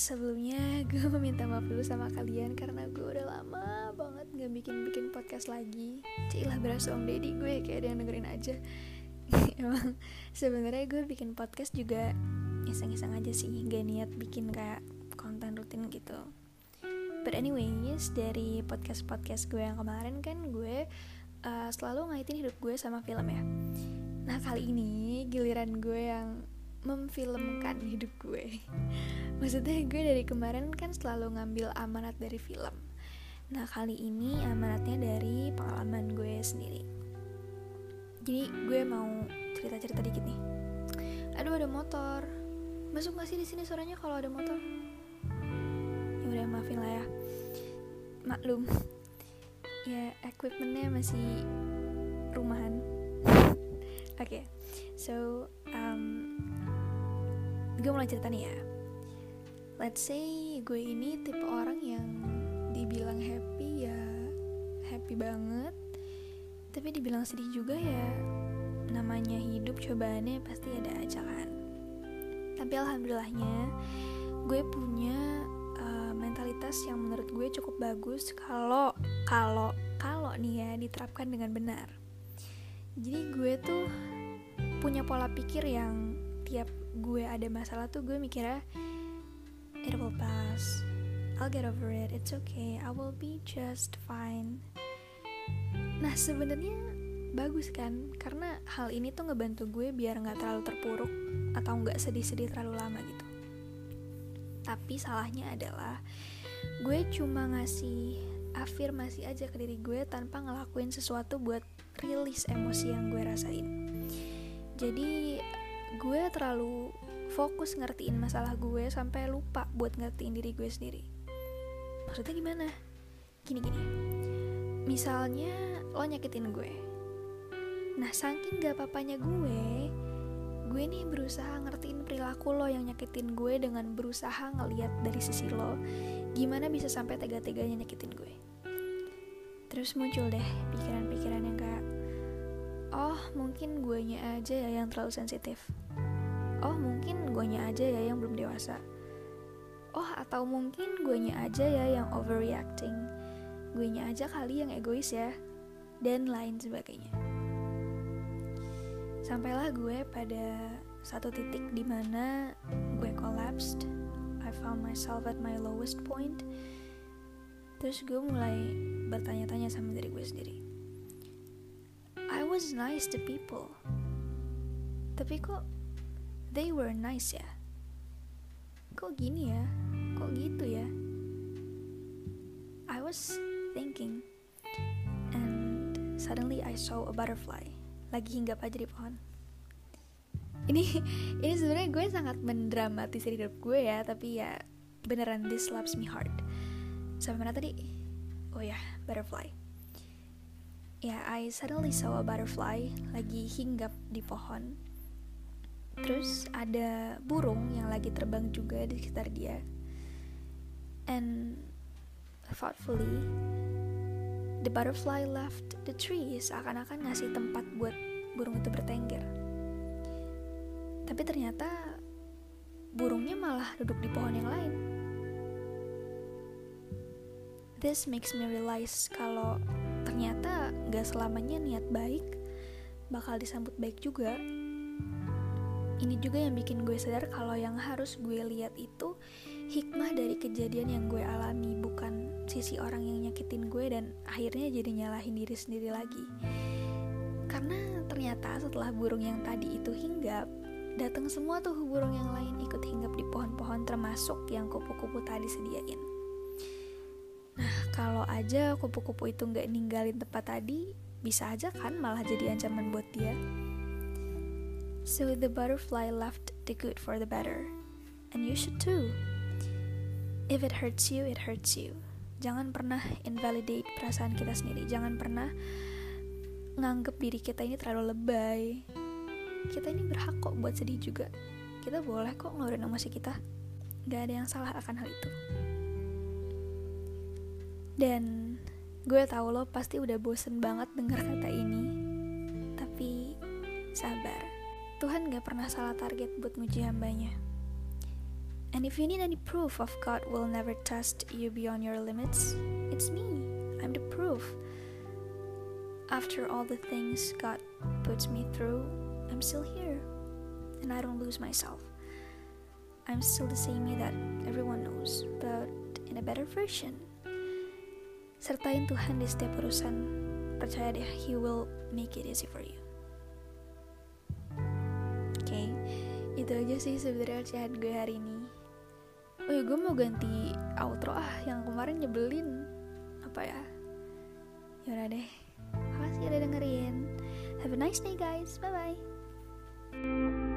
sebelumnya gue meminta maaf dulu sama kalian karena gue udah lama banget gak bikin-bikin podcast lagi. Cilah berasa om deddy gue kayak ada yang dengerin aja. Emang sebenarnya gue bikin podcast juga iseng-iseng aja sih, gak niat bikin kayak konten rutin gitu. But anyways, dari podcast-podcast gue yang kemarin kan gue uh, selalu ngaitin hidup gue sama film ya. Nah kali ini giliran gue yang memfilmkan hidup gue. Maksudnya gue dari kemarin kan selalu ngambil amanat dari film. Nah kali ini amanatnya dari pengalaman gue sendiri. Jadi gue mau cerita-cerita dikit nih. Aduh ada motor. Masuk gak sih di sini suaranya kalau ada motor? Ya udah maafin lah ya. Maklum. Ya equipmentnya masih rumahan. Oke, okay, so um, gue mulai cerita nih ya. Let's say gue ini tipe orang yang dibilang happy ya happy banget. Tapi dibilang sedih juga ya namanya hidup cobaannya pasti ada aja kan tapi alhamdulillahnya gue punya uh, mentalitas yang menurut gue cukup bagus kalau kalau kalau nih ya diterapkan dengan benar. Jadi gue tuh punya pola pikir yang tiap gue ada masalah tuh gue mikirnya it will pass. I'll get over it. It's okay. I will be just fine. Nah sebenarnya bagus kan? Karena hal ini tuh ngebantu gue biar nggak terlalu terpuruk atau nggak sedih-sedih terlalu lama gitu. Tapi salahnya adalah gue cuma ngasih afirmasi aja ke diri gue tanpa ngelakuin sesuatu buat rilis emosi yang gue rasain. Jadi gue terlalu fokus ngertiin masalah gue sampai lupa buat ngertiin diri gue sendiri. Maksudnya gimana? Gini gini. Misalnya lo nyakitin gue. Nah saking gak papanya gue gue nih berusaha ngertiin perilaku lo yang nyakitin gue dengan berusaha ngeliat dari sisi lo gimana bisa sampai tega-teganya nyakitin gue. Terus muncul deh pikiran-pikiran yang kayak oh mungkin guanya aja ya yang terlalu sensitif. Oh mungkin guanya aja ya yang belum dewasa. Oh atau mungkin guanya aja ya yang overreacting. Guanya aja kali yang egois ya dan lain sebagainya. Sampailah gue pada satu titik di mana gue collapsed. I found myself at my lowest point. Terus gue mulai bertanya-tanya sama diri gue sendiri was nice to people. Tapi kok they were nice ya? Kok gini ya? Kok gitu ya? I was thinking and suddenly I saw a butterfly lagi hinggap aja di pohon. Ini ini sebenarnya gue sangat mendramatisir hidup gue ya, tapi ya beneran this loves me hard. Sampai mana tadi? Oh ya, butterfly ya yeah, I suddenly saw a butterfly lagi hinggap di pohon. Terus ada burung yang lagi terbang juga di sekitar dia. And thoughtfully the butterfly left the tree seakan-akan ngasih tempat buat burung itu bertengger. Tapi ternyata burungnya malah duduk di pohon yang lain. This makes me realize kalau ternyata gak selamanya niat baik bakal disambut baik juga. Ini juga yang bikin gue sadar kalau yang harus gue lihat itu hikmah dari kejadian yang gue alami bukan sisi orang yang nyakitin gue dan akhirnya jadi nyalahin diri sendiri lagi. Karena ternyata setelah burung yang tadi itu hinggap datang semua tuh burung yang lain ikut hinggap di pohon-pohon termasuk yang kupu-kupu tadi sediain kalau aja kupu-kupu itu nggak ninggalin tempat tadi, bisa aja kan malah jadi ancaman buat dia. So the butterfly left the good for the better. And you should too. If it hurts you, it hurts you. Jangan pernah invalidate perasaan kita sendiri. Jangan pernah nganggep diri kita ini terlalu lebay. Kita ini berhak kok buat sedih juga. Kita boleh kok ngeluarin emosi kita. Gak ada yang salah akan hal itu. Dan gue tahu lo pasti udah bosen banget denger kata ini. Tapi sabar, Tuhan gak pernah salah target buat nguji hambanya. And if you need any proof of God will never test you beyond your limits, it's me. I'm the proof. After all the things God puts me through, I'm still here. And I don't lose myself. I'm still the same me that everyone knows, but in a better version. Sertain Tuhan di setiap urusan. Percaya deh, He will make it easy for you. Oke, okay, itu aja sih sebenarnya ocehan gue hari ini. Oh ya gue mau ganti outro ah yang kemarin nyebelin. Apa ya? Yaudah deh. Makasih udah dengerin. Have a nice day guys. Bye bye